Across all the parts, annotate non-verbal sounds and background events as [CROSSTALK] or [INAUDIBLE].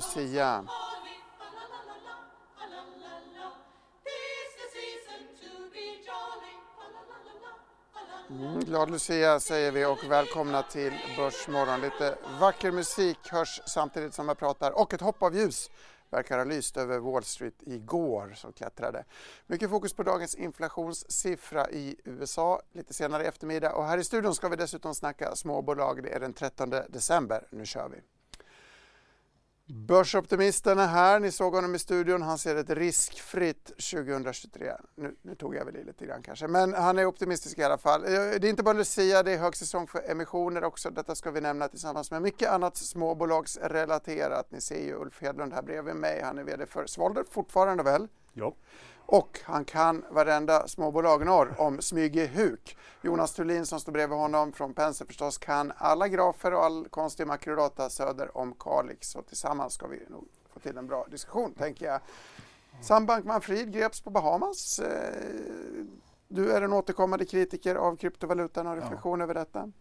Lucia. Mm, glad Lucia säger vi och välkomna till Börsmorgon. Lite vacker musik hörs samtidigt som jag pratar och ett hopp av ljus verkar ha lyst över Wall Street igår som klättrade. Mycket fokus på dagens inflationssiffra i USA lite senare i eftermiddag och här i studion ska vi dessutom snacka småbolag. Det är den 13 december. Nu kör vi! Börsoptimisten är här. Ni såg honom i studion. Han ser ett riskfritt 2023. Nu, nu, tog jag väl i lite grann kanske, men han är optimistisk i alla fall. Eh, det är inte bara Lucia, det är högsäsong för emissioner också. Detta ska vi nämna tillsammans med mycket annat småbolagsrelaterat. Ni ser ju Ulf Hedlund här bredvid mig. Han är VD för Svolder fortfarande väl? Ja. Och han kan varenda småbolag norr om Smyge-Huk. Jonas Thulin som står bredvid honom från Penser förstås kan alla grafer och all konstig makrodata söder om Kalix. Och tillsammans ska vi nog få till en bra diskussion tänker jag. Sam Bankman-Frid greps på Bahamas. Eh, du är en återkommande kritiker av kryptovalutan och reflektion ja. över detta.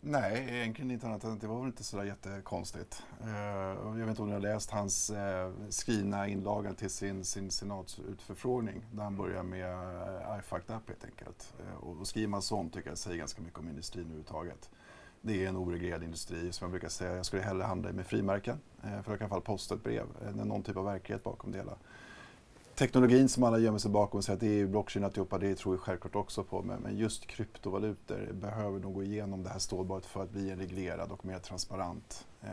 Nej, egentligen inte annat än att det var väl inte sådär jättekonstigt. Uh, jag vet inte om ni har läst hans uh, skrivna inlaga till sin, sin senatsutförfrågning där han börjar med uh, I fucked up helt enkelt. Uh, och, och skriver man sånt tycker jag säger ganska mycket om industrin överhuvudtaget. Det är en oreglerad industri som jag brukar säga, jag skulle hellre handla med frimärken för jag kan i alla fall posta ett brev Det är någon typ av verklighet bakom det hela teknologin som alla gömmer sig bakom och säger att det är blockchain alltihopa, det tror vi självklart också på. Men, just kryptovalutor behöver nog gå igenom det här stålbadet för att bli en reglerad och mer transparent eh,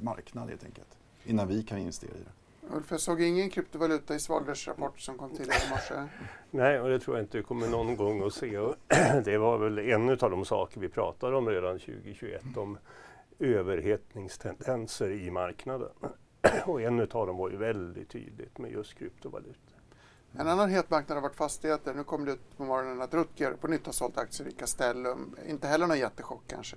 marknad helt enkelt. Innan vi kan investera i det. Ulf, jag såg ingen kryptovaluta i Svalbers rapport som kom tidigare i morse. [LAUGHS] Nej, och det tror jag inte kommer någon gång att se. [CLEARS THROAT] det var väl en av de saker vi pratade om redan 2021, om överhettningstendenser i marknaden. [CLEARS THROAT] och en av dem var ju väldigt tydligt med just kryptovalutor. En annan het marknad har varit fastigheter. Nu kom det ut på morgonen att Rutger på nytt har sålt aktier i Castellum. Inte heller någon jättechock kanske?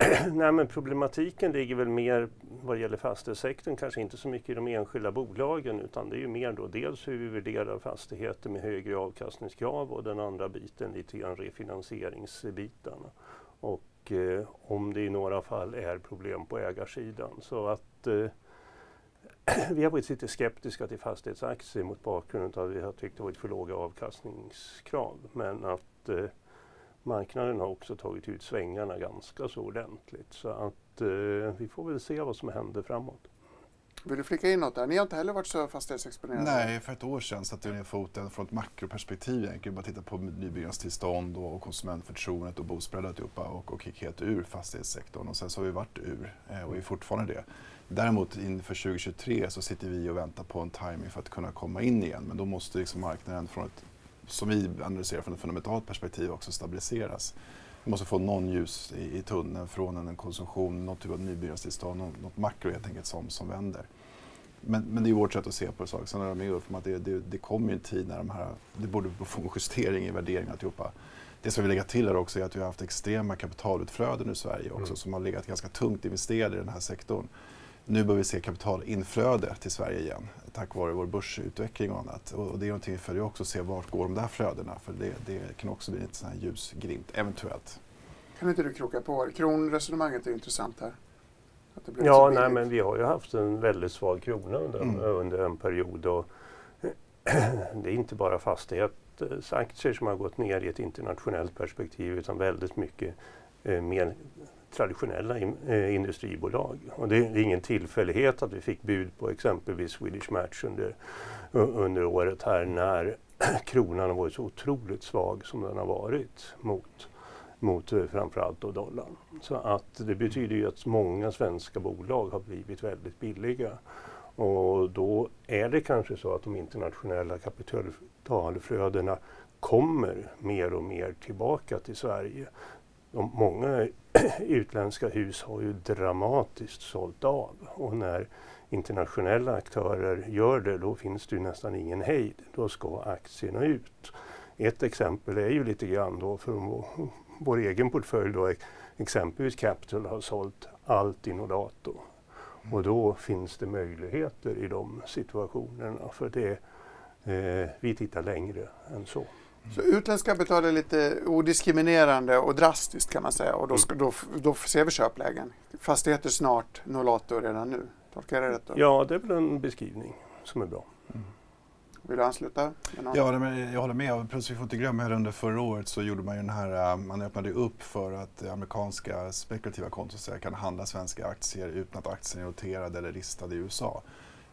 [CLEARS THROAT] Nej, men problematiken ligger väl mer vad gäller fastighetssektorn, kanske inte så mycket i de enskilda bolagen utan det är ju mer då dels hur vi värderar fastigheter med högre avkastningskrav och den andra biten lite grann refinansieringsbitarna. Och eh, om det i några fall är problem på ägarsidan. Så att eh, [CLEARS THROAT] vi har varit lite skeptiska till fastighetsaktier mot bakgrund av att vi har tyckt det varit för låga avkastningskrav. Men att eh, marknaden har också tagit ut svängarna ganska så ordentligt. Så att eh, vi får väl se vad som händer framåt. Vill du flika in något där? Ni har inte heller varit så fastighetsexponerade? Nej, för ett år sedan satte vi ner foten från ett makroperspektiv egentligen. Bara titta på nybyggnadstillstånd och konsumentförtroendet och bospreadet och, och gick helt ur fastighetssektorn. Och sen så har vi varit ur eh, och är fortfarande det. Däremot inför 2023 så sitter vi och väntar på en timing för att kunna komma in igen. Men då måste liksom marknaden från ett, som vi analyserar från ett fundamentalt perspektiv också stabiliseras. Måste få någon ljus i, i tunneln från en konsumtion, något typ av nybyggnadstillstånd, något, något makro helt enkelt som, som vänder. Men, men det är vårt sätt att se på saker. Sen är jag med Ulf om att det, det, det kommer en tid när de här, det borde få en justering i värderingen alltihopa. Det som vi lägga till är också är att vi har haft extrema kapitalutflöden i Sverige också mm. som har legat ganska tungt investerade i den här sektorn. Nu börjar vi se kapitalinflöde till Sverige igen tack vare vår börsutveckling och annat. Och det är någonting vi följer också och ser vart går de där flödena för det, det kan också bli en sån här ljusglimt, eventuellt. Kan inte du kroka på? Kronresonemanget är intressant här. ja, nej, men vi har ju haft en väldigt svag krona under, mm. under en period. Och [CLEARS THROAT] det är inte bara fastighetsaktier som har gått ner i ett internationellt perspektiv utan väldigt mycket eh, mer traditionella in, eh, industribolag. Och det är ingen tillfällighet att vi fick bud på exempelvis Swedish Match under, under året här när [CLEARS THROAT] kronan har varit så otroligt svag som den har varit mot, mot eh, framförallt då dollarn. Så att det betyder ju att många svenska bolag har blivit väldigt billiga. Och då är det kanske så att de internationella kapitalflödena kommer mer och mer tillbaka till Sverige de, många [CLEARS THROAT] utländska hus har ju dramatiskt sålt av och när internationella aktörer gör det då finns det ju nästan ingen hejd. Då ska aktierna ut. Ett exempel är ju lite grann då från vår, vår egen portfölj då exempelvis Capital har sålt allt i Norddato. Och då finns det möjligheter i de situationerna för det, eh, vi tittar längre än så. Så utländskt kapital är lite odiskriminerande och drastiskt kan man säga och då, ska, då, då ser vi köplägen. Fastigheter snart, Nolato redan nu. Tolkar jag det rätt? Då? Ja, det är väl en beskrivning som är bra. Mm. Vill du ansluta? Ja, jag håller med. Plus vi får inte glömma här under förra året så gjorde man ju den här, äh, man öppnade upp för att amerikanska spekulativa konton kan handla svenska aktier utan att aktien är noterad eller listad i USA.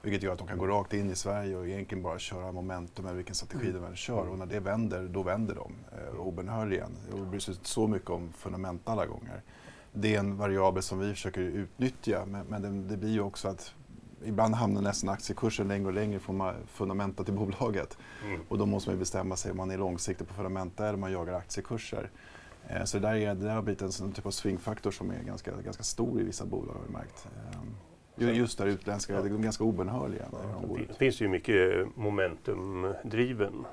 Vilket gör att de kan gå rakt in i Sverige och egentligen bara köra momentum med vilken strategi de väl kör. Och när det vänder, då vänder de eh, obönhörligen. Och det bryr sig inte så mycket om fundament alla gånger. Det är en variabel som vi försöker utnyttja men, men det, det blir ju också att ibland hamnar nästan aktiekursen längre och längre från fundamenta till bolaget. Mm. Och då måste man bestämma sig om man är långsiktig på fundamenta eller om man jagar aktiekurser. Eh, så det där, är, det där har blivit en, en typ av swingfaktor som är ganska, ganska stor i vissa bolag har vi märkt. Eh, just där utländska, ja. de är ganska obönhörliga. Ja, det finns ju mycket momentumdriven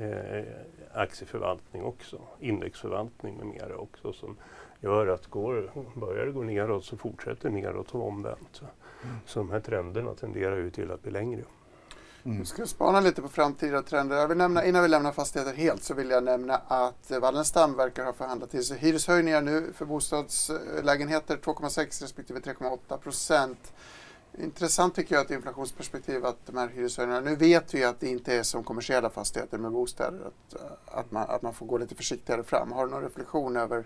eh, aktieförvaltning också, indexförvaltning med mera också som gör att går, börjar det gå neråt så fortsätter neråt och omvänt. Mm. Så de här trenderna tenderar ju till att bli längre. Mm. Vi ska spana lite på framtida trender. Jag vill nämna, innan vi lämnar fastigheter helt så vill jag nämna att Wallenstam verkar ha förhandlat till sig hyreshöjningar nu för bostadslägenheter 2,6 respektive 3,8 procent. Intressant tycker jag att inflationsperspektiv att de här hyreshöjningarna, nu vet vi att det inte är som kommersiella fastigheter med bostäder, att, att, man, att man får gå lite försiktigare fram. Har du någon reflektion över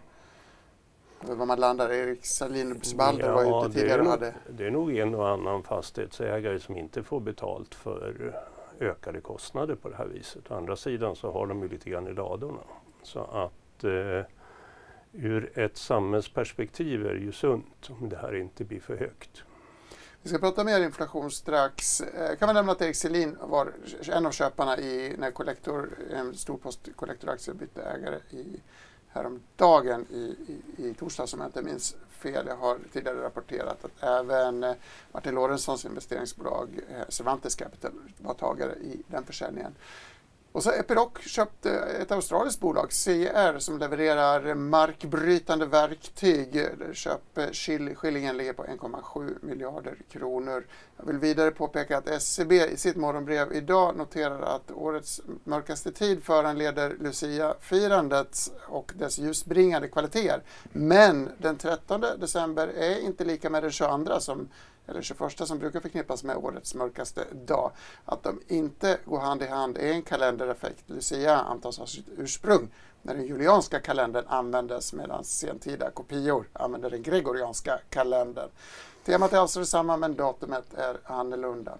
var man landar. Erik Sahlins Balder ja, var ute tidigare och hade... Det är nog en och annan fastighetsägare som inte får betalt för ökade kostnader på det här viset. Å andra sidan så har de ju lite grann i ladorna. Så att eh, ur ett samhällsperspektiv är det ju sunt om det här inte blir för högt. Vi ska prata mer inflation strax. Eh, kan man nämna att Erik Selin var en av köparna i när Collector, en stor post Collector-aktie bytte ägare i häromdagen i, i, i torsdags om jag inte minns fel. Jag har tidigare rapporterat att även eh, Martin Lorentzons investeringsbolag eh, Cervantes Capital var tagare i den försäljningen. Och så Epiroc köpte ett australiskt bolag, CR, som levererar markbrytande verktyg. Köpeskillingen eh, ligger på 1,7 miljarder kronor. Jag vill vidare påpeka att SCB i sitt morgonbrev idag noterar att årets mörkaste tid föranleder Lucia-firandet och dess ljusbringande kvaliteter. Men den 13 december är inte lika med den 22 som eller 21 som brukar förknippas med årets mörkaste dag. Att de inte går hand i hand är en kalendereffekt. Lucia antas ha sitt ursprung när den julianska kalendern användes medan sentida kopior använde den gregorianska kalendern. Temat är alltså detsamma men datumet är annorlunda.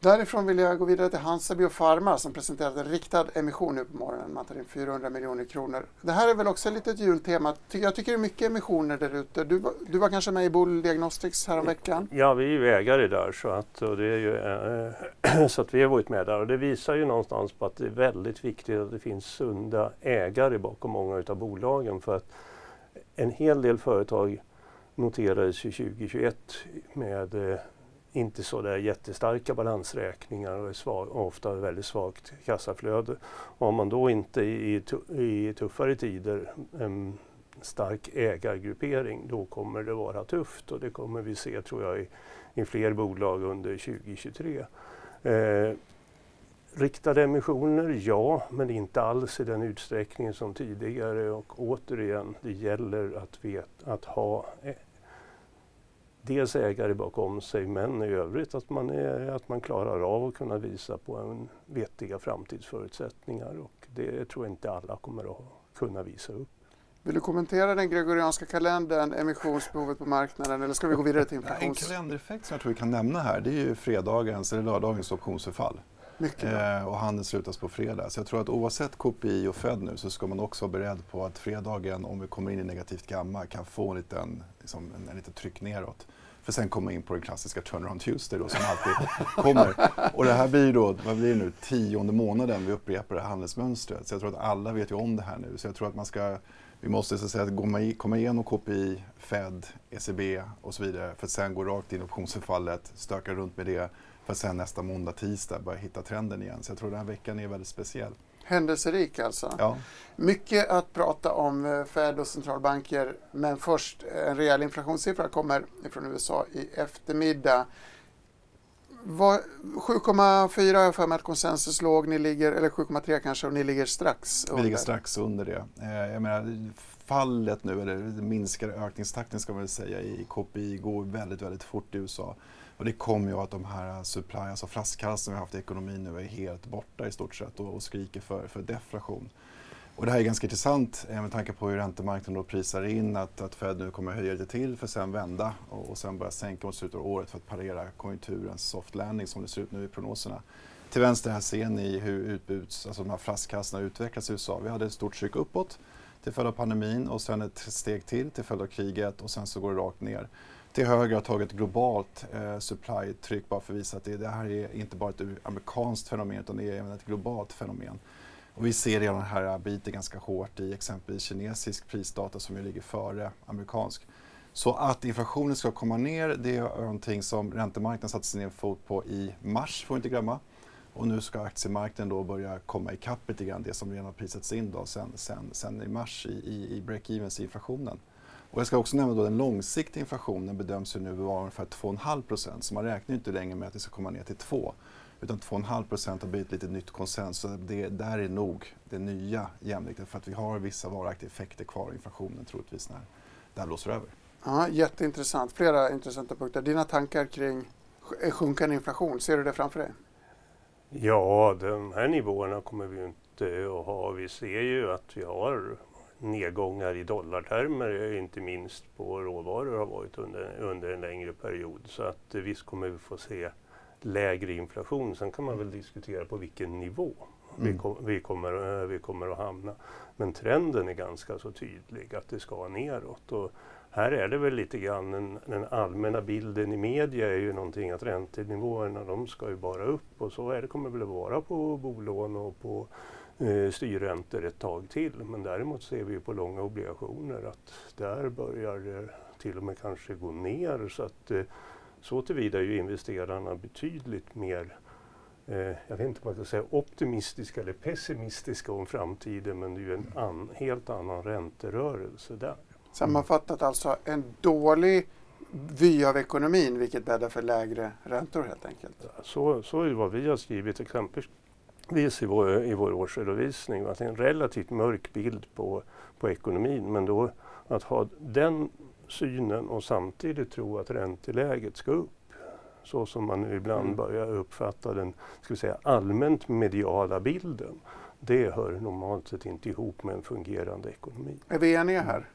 Därifrån vill jag gå vidare till Hansa Biopharma som presenterade en riktad emission nu på morgonen. Man tar in 400 miljoner kronor. Det här är väl också ett litet jultema. Jag tycker det är mycket emissioner där ute. Du, du var kanske med i Boll Diagnostics häromveckan? Ja, vi är ju ägare där så att, och det är ju, äh, [CLEARS THROAT] så att vi har varit med där. Och det visar ju någonstans på att det är väldigt viktigt att det finns sunda ägare bakom många av bolagen. För att en hel del företag noterades ju 2021 med äh, inte så där jättestarka balansräkningar och, svag, och ofta väldigt svagt kassaflöde. Och om man då inte i, i tuffare tider en stark ägargruppering, då kommer det vara tufft och det kommer vi se tror jag i, i fler bolag under 2023. Eh, riktade emissioner, ja, men inte alls i den utsträckning som tidigare och återigen, det gäller att, vet, att ha eh, dels ägare bakom sig men i övrigt att man, är, att man klarar av att kunna visa på en vettiga framtidsförutsättningar och det tror jag inte alla kommer att kunna visa upp. Vill du kommentera den gregorianska kalendern, emissionsbehovet på marknaden eller ska vi gå vidare till inflations... En kalendereffekt som jag tror vi kan nämna här det är ju fredagens eller lördagens optionsförfall. Eh, och handeln slutas på fredag. Så jag tror att oavsett KPI och Fed nu så ska man också vara beredd på att fredagen, om vi kommer in i negativt gamma, kan få en liten, liksom, en, en liten tryck neråt för sen komma in på den klassiska turnaround Tuesday då, som alltid kommer. Och det här blir då, vad blir det nu, tionde månaden vi upprepar det här handelsmönstret. Så jag tror att alla vet ju om det här nu. Så jag tror att man ska, vi måste så att säga komma igenom KPI, Fed, ECB och så vidare för att sen gå rakt in i optionsförfallet, stöka runt med det för att sen nästa måndag, tisdag börja hitta trenden igen. Så jag tror den här veckan är väldigt speciell. Händelserik alltså. Ja. Mycket att prata om eh, Fed och centralbanker men först en rejäl inflationssiffra kommer från USA i eftermiddag. 7,4 har jag för mig att konsensus låg, ni ligger, eller 7,3 kanske, och ni ligger strax under. Vi ligger strax under det. Eh, jag menar, fallet nu, eller minskade ökningstakten ska man väl säga, i KPI går väldigt, väldigt fort i USA. Och det kommer ju av att de här eh, supply, alltså flaskhalsen vi haft i ekonomin nu är helt borta i stort sett och, och skriker för, för deflation. Och det här är ganska intressant eh, med tanke på hur räntemarknaden då prisar in att, att Fed nu kommer höja lite till för att sen vända och, och sen börja sänka mot slutet av året för att parera konjunkturens soft landing som det ser ut nu i prognoserna. Till vänster här ser ni hur utbuds, alltså de här flaskhalsarna utvecklas i USA. Vi hade ett stort tryck uppåt till följd av pandemin och sen ett steg till till följd av kriget och sen så går det rakt ner till höger har tagit ett globalt eh, supply-tryck bara för att visa att det, det, här är inte bara ett amerikanskt fenomen utan det är även ett globalt fenomen. Och vi ser redan här biter ganska hårt i exempelvis kinesisk prisdata som ju ligger före amerikansk. Så att inflationen ska komma ner, det är någonting som räntemarknaden satte sin fot på i mars, får vi inte glömma. Och nu ska aktiemarknaden då börja komma ikapp lite grann, det som redan har prisats in då sen, sen, sen i mars i, i, i break-evens i inflationen. Och jag ska också nämna att den långsiktiga inflationen bedöms ju nu vara ungefär 2,5 procent. Så man räknar inte längre med att det ska komma ner till 2. Utan 2,5 procent har blivit lite nytt konsens. Så det där är nog det nya jämvikten för att vi har vissa varaktiga effekter kvar i inflationen troligtvis när det här blåser över. Ja, jätteintressant. Flera intressanta punkter. Dina tankar kring sjunkande inflation, ser du det framför dig? Ja, de här nivåerna kommer vi inte att ha. Vi ser ju att vi har nedgångar i dollartermer, inte minst på råvaror, har varit under, under en längre period. Så att eh, visst kommer vi få se lägre inflation. Sen kan man väl diskutera på vilken nivå mm. vi, kom, vi, kommer, eh, vi kommer att hamna. Men trenden är ganska så tydlig att det ska neråt. Och här är det väl lite grann den, den allmänna bilden i media är ju någonting att räntenivåerna de ska ju bara upp och så är det, kommer det väl vara på bolån och på eh, styrräntor ett tag till. Men däremot ser vi på långa obligationer att där börjar det till och med kanske gå ner. Så att eh, så tillvida är ju investerarna betydligt mer eh, jag vet inte om man ska säga optimistiska eller pessimistiska om framtiden men det är ju en an, helt annan ränterörelse där. Sammanfattat alltså en dålig vy av ekonomin vilket bäddar för lägre räntor helt enkelt? Så, så är vad vi har skrivit exempelvis vis i vår, i vår årsredovisning. Att det är en relativt mörk bild på, på ekonomin. Men då att ha den synen och samtidigt tro att ränteläget ska upp så som man nu ibland mm. börjar uppfatta den ska vi säga, allmänt mediala bilden. Det hör normalt sett inte ihop med en fungerande ekonomi. Är vi eniga här?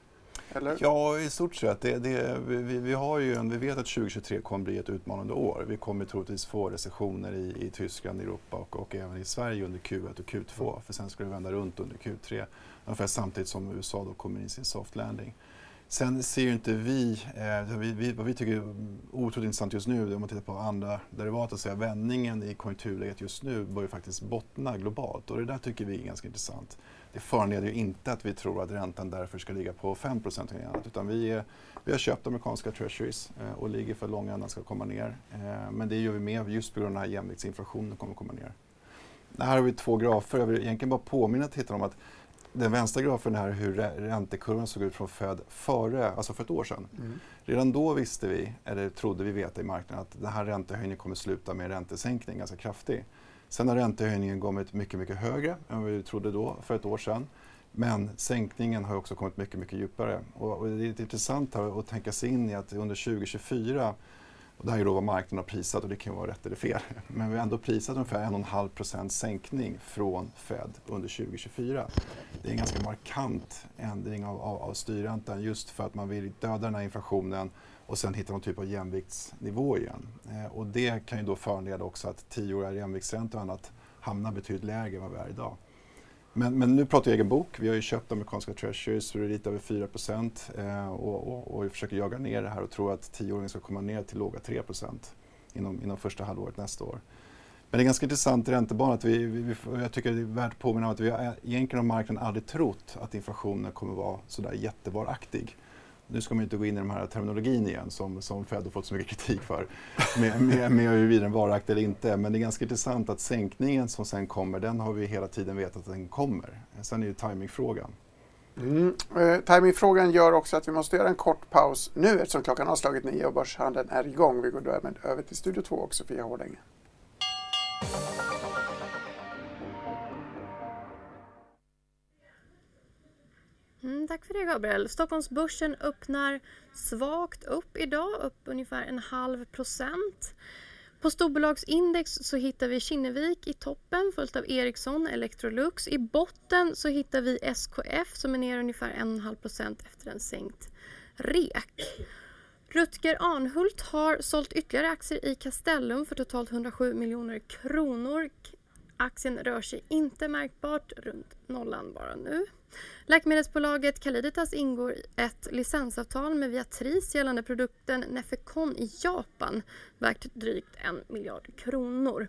Eller? Ja, i stort sett. Det, det, vi, vi, har ju en, vi vet att 2023 kommer bli ett utmanande år. Vi kommer troligtvis få recessioner i, i Tyskland, Europa och, och även i Sverige under Q1 och Q2. För sen ska det vända runt under Q3. Ungefär samtidigt som USA då kommer in sin soft landing. Sen ser ju inte vi, eh, vi, vi, vad vi tycker är otroligt intressant just nu, om man tittar på andra derivat, att säga vändningen i konjunkturläget just nu börjar faktiskt bottna globalt och det där tycker vi är ganska intressant det föranleder ju inte att vi tror att räntan därför ska ligga på 5 annat, utan vi, är, vi har köpt amerikanska treasuries eh, och ligger för långa ändan ska komma ner. Eh, men det gör vi med just på grund av att jämviktsinflationen kommer komma ner. Här har vi två grafer. Jag vill egentligen bara påminna tittarna om att den vänstra grafen är hur räntekurvan såg ut från Fed före, alltså för ett år sedan. Mm. Redan då visste vi, eller trodde vi veta i marknaden, att den här räntehöjningen kommer sluta med en räntesänkning ganska kraftig. Sen har räntehöjningen kommit mycket, mycket högre än vad vi trodde då för ett år sedan. Men sänkningen har också kommit mycket, mycket djupare. Och, och det är intressant att tänka sig in i att under 2024 och det här är då vad marknaden har prisat och det kan vara rätt eller fel. [LAUGHS] Men vi har ändå prisat ungefär 1,5% sänkning från Fed under 2024. Det är en ganska markant ändring av, av, av styrräntan just för att man vill döda den här inflationen och sen hitta någon typ av jämviktsnivå igen. Eh, och det kan ju då föranleda också att tioåriga jämviktsräntor och annat hamnar betydligt lägre än vad vi är idag. Men, men, nu pratar jag egen bok. Vi har ju köpt amerikanska treasuries för lite över 4 eh, och, och, och vi försöker jaga ner det här och tror att tioåringen ska komma ner till låga 3% inom, inom första halvåret nästa år. Men det är ganska intressant räntebana. att vi, vi, jag tycker det är värt att påminna om att vi har eh, egentligen har marknaden aldrig trott att inflationen kommer vara sådär jättevaraktig. Nu ska man inte gå in i den här terminologin igen som, som Fed har fått så mycket kritik för med, med, med huruvida den varaktig eller inte. Men det är ganska intressant att sänkningen som sen kommer, den har vi hela tiden vetat att den kommer. Sen är det timingfrågan. Mm. Eh, timingfrågan gör också att vi måste göra en kort paus nu eftersom klockan har slagit nio och börshandeln är igång. Vi går därmed över till Studio 2 och Sofia Hårdänge. Mm, tack för det Gabriel. Stockholmsbörsen öppnar svagt upp idag, upp ungefär en halv procent. På storbolagsindex så hittar vi Kinnevik i toppen följt av Ericsson, Electrolux. I botten så hittar vi SKF som är ner ungefär 1,5 procent efter en sänkt REK. Rutger Arnhult har sålt ytterligare aktier i Castellum för totalt 107 miljoner kronor. Aktien rör sig inte märkbart runt nollan bara nu. Läkemedelsbolaget Caliditas ingår ett licensavtal med Viatris gällande produkten Nefecon i Japan värt drygt en miljard kronor.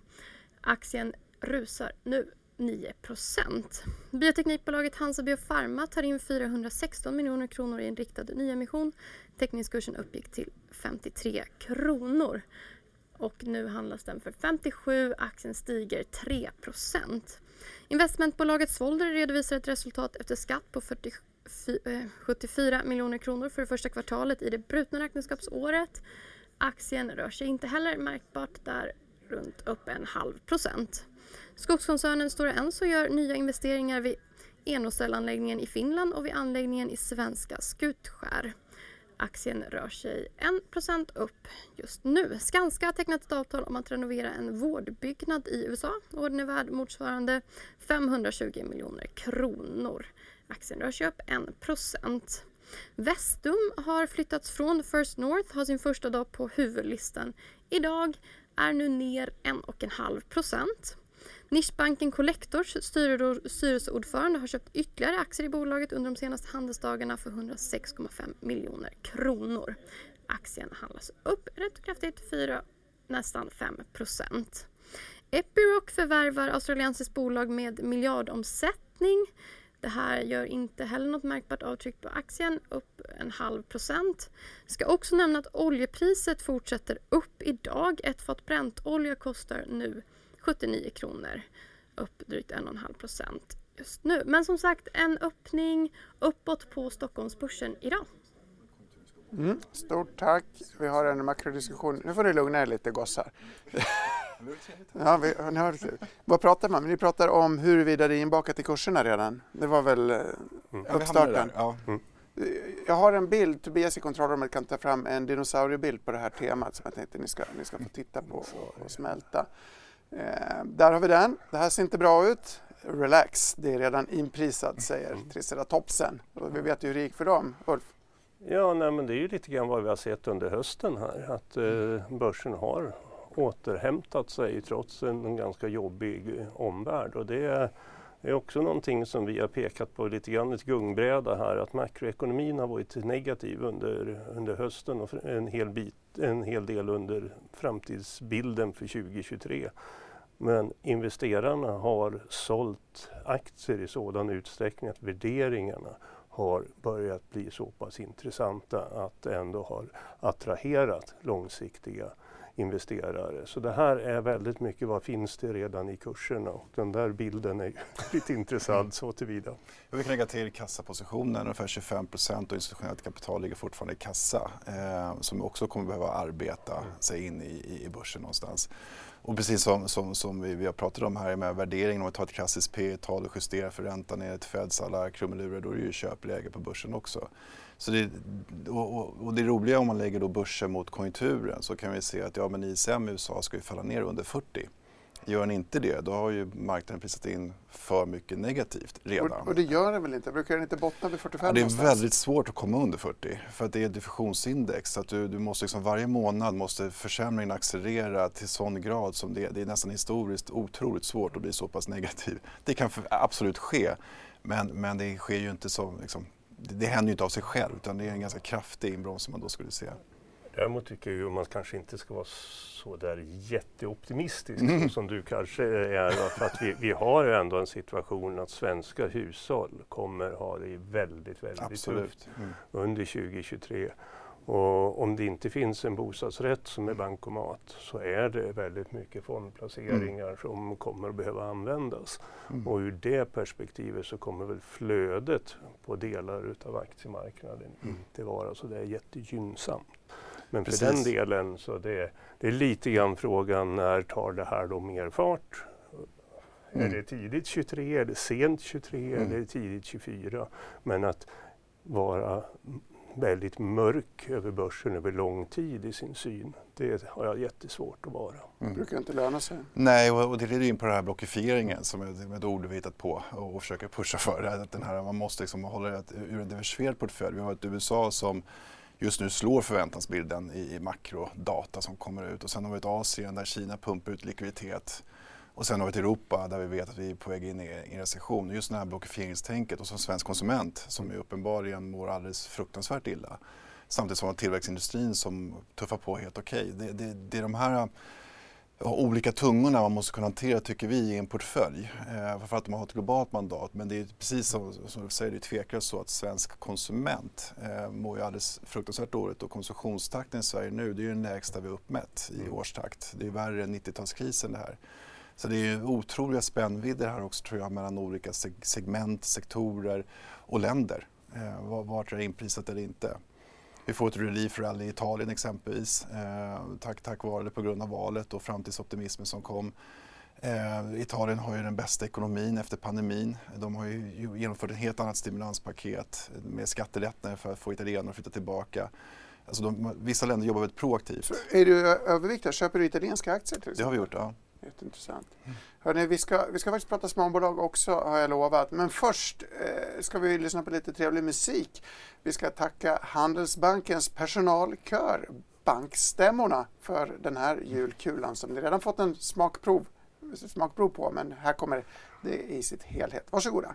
Aktien rusar nu 9% Bioteknikbolaget Hansa Biopharma tar in 416 miljoner kronor i en riktad nyemission. Teckningskursen uppgick till 53 kronor och nu handlas den för 57. Aktien stiger 3 Investmentbolaget Svolder redovisar ett resultat efter skatt på 40, 74 eh, miljoner kronor för det första kvartalet i det brutna räkenskapsåret. Aktien rör sig inte heller märkbart där runt upp en halv procent. Skogskoncernen Stora Enso gör nya investeringar vid Enocellanläggningen i Finland och vid anläggningen i svenska Skutskär. Aktien rör sig 1% upp just nu. Skanska har tecknat ett avtal om att renovera en vårdbyggnad i USA. och den är värd motsvarande 520 miljoner kronor. Aktien rör sig upp 1% Vestum har flyttats från First North, har sin första dag på huvudlistan. Idag är nu ner 1,5 Nischbanken Collectors styrelseordförande har köpt ytterligare aktier i bolaget under de senaste handelsdagarna för 106,5 miljoner kronor. Aktien handlas upp rätt kraftigt, 4, nästan 5 procent. Epiroc förvärvar australiensiskt bolag med miljardomsättning. Det här gör inte heller något märkbart avtryck på aktien, upp en halv procent. Ska också nämna att oljepriset fortsätter upp idag. Ett fat Brentolja kostar nu 79 kronor, upp drygt 1,5 procent just nu. Men som sagt, en öppning uppåt på Stockholmsbörsen idag. Mm, stort tack. Vi har en makrodiskussion. Nu får ni lugna er lite gossar. [LAUGHS] ja, vi, ni har, vad pratar man Ni pratar om huruvida det är inbakat i kurserna redan. Det var väl eh, mm. uppstarten? Ja, mm. Jag har en bild, Tobias i kontrollrummet kan ta fram en dinosauriebild på det här temat som jag tänkte ni ska, ni ska få titta på och, och smälta. Eh, där har vi den. Det här ser inte bra ut. Relax, det är redan inprisat, säger mm. Triceratopsen. Och vi vet ju hur det gick för dem. Ulf? Ja, nej, men det är ju lite grann vad vi har sett under hösten här. Att eh, börsen har återhämtat sig trots en, ganska jobbig omvärld. Och det är också någonting som vi har pekat på lite grann ett gungbräda här att makroekonomin har varit negativ under, under hösten och en hel, bit, en hel del under framtidsbilden för 2023. Men investerarna har sålt aktier i sådan utsträckning att värderingarna har börjat bli så pass intressanta att det ändå har attraherat långsiktiga investerare. Så det här är väldigt mycket vad finns det redan i kurserna och den där bilden är [LAUGHS] lite intressant så tillvida. Jag vill lägga till kassapositionen, ungefär 25 procent och institutionellt kapital ligger fortfarande i kassa eh, som också kommer behöva arbeta sig in i, i börsen någonstans. Och precis som, som, som vi, vi, har pratat om här med värderingen, om vi tar ett klassiskt P tal och justerar för räntan ner till Feds alla krumelurer, då är det ju köpläge på börsen också. Så det, och, och, det roliga om man lägger då börsen mot konjunkturen så kan vi se att ja, men ISM i USA ska ju falla ner under 40 Gör den inte det, då har ju marknaden prisat in för mycket negativt redan. Och, och det gör den väl inte? Brukar den inte bottna vid 45 ja, Det är någonstans? väldigt svårt att komma under 40 för att det är diffusionsindex. Så att du, du måste liksom varje månad måste försämringen accelerera till sån grad som det, det är nästan historiskt otroligt svårt att bli så pass negativ. Det kan för, absolut ske, men, men det sker ju inte så, liksom, det, det händer ju inte av sig själv utan det är en ganska kraftig inbromsning man då skulle se. Däremot tycker jag att man kanske inte ska vara så där jätteoptimistisk mm. som du kanske är. För att vi, vi har ju ändå en situation att svenska hushåll kommer ha det väldigt, väldigt Absolut. tufft mm. under 2023. Och om det inte finns en bostadsrätt som är bankomat så är det väldigt mycket fondplaceringar mm. som kommer att behöva användas. Mm. Och ur det perspektivet så kommer väl flödet på delar utav aktiemarknaden mm. inte vara så där jättegynnsamt. Men för Precis. den delen så det, det är lite grann frågan när tar det här då mer fart? Mm. Är det tidigt 23, är det sent 23 mm. eller tidigt 24? Men att vara väldigt mörk över börsen över lång tid i sin syn. Det har jag jättesvårt att vara. Mm. Det brukar inte löna sig. Nej, och, det leder in på den här blockifieringen som är ett ord vi hittat på och, och försöker pusha för. Att den här, man måste liksom hålla det ur en diversifierad portfölj. Vi har ett USA som just nu slår förväntansbilden i, i makrodata som kommer ut och sen har vi ett Asien där Kina pumpar ut likviditet och sen har vi ett Europa där vi vet att vi är på väg in i en recession. Just det här blockifieringstänket och som svensk konsument som är uppenbarligen mår alldeles fruktansvärt illa. Samtidigt som tillväxtindustrin som tuffar på helt okej. Okay. Det, det, det är de här olika tungorna man måste kunna hantera tycker vi i en portfölj. Eh, för att de har ett globalt mandat. Men det är precis som, som du säger, det är tveklöst så att svensk konsument eh, mår ju alldeles fruktansvärt dåligt och konsumtionstakten i Sverige nu det är den lägsta vi uppmätt i mm. årstakt. Det är värre än 90-talskrisen det här. Så det är otroliga spännvidder här också tror jag mellan olika segment, sektorer och länder. Eh, vart är det inprisat eller inte. Vi får ett relief rally i Italien exempelvis, eh, tack, tack vare eller på grund av valet och framtidsoptimismen som kom. Eh, Italien har ju den bästa ekonomin efter pandemin. De har ju genomfört ett helt annat stimulanspaket med skattelättnader för att få italienare att flytta tillbaka. Alltså de, vissa länder jobbar väldigt proaktivt. Är du överviktad? Köper du italienska aktier till exempel? Det har vi gjort, ja. Jätteintressant. Mm. Hörrni, vi, ska, vi ska faktiskt prata småbolag också har jag lovat. Men först eh, ska vi lyssna på lite trevlig musik. Vi ska tacka Handelsbankens personalkör, Bankstämmorna, för den här julkulan som ni redan fått en smakprov, smakprov på. Men här kommer det i sitt helhet. Varsågoda.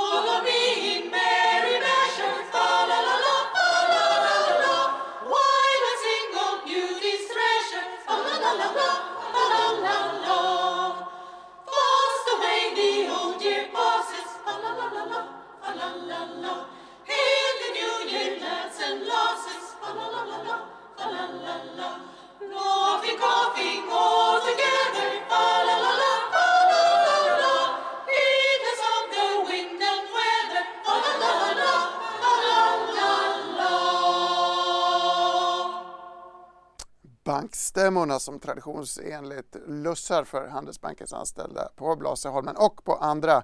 bankstämmorna som traditionsenligt lussar för Handelsbankens anställda på Blasieholmen och på andra